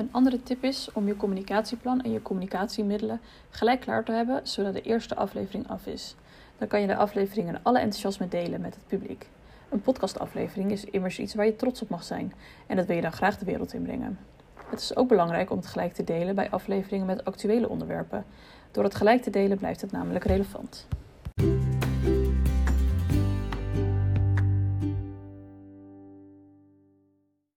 Een andere tip is om je communicatieplan en je communicatiemiddelen gelijk klaar te hebben, zodat de eerste aflevering af is. Dan kan je de aflevering in alle enthousiasme delen met het publiek. Een podcastaflevering is immers iets waar je trots op mag zijn en dat wil je dan graag de wereld inbrengen. Het is ook belangrijk om het gelijk te delen bij afleveringen met actuele onderwerpen. Door het gelijk te delen blijft het namelijk relevant.